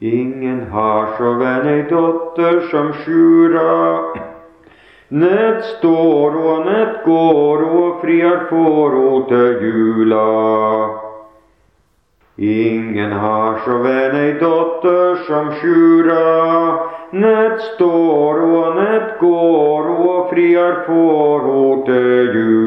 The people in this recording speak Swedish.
Ingen har så ej dotter som sjura. Nät står och nät går och friar får åter jula. Ingen har så ej dotter som sjura. Nät står och nät går och friar får åter jula.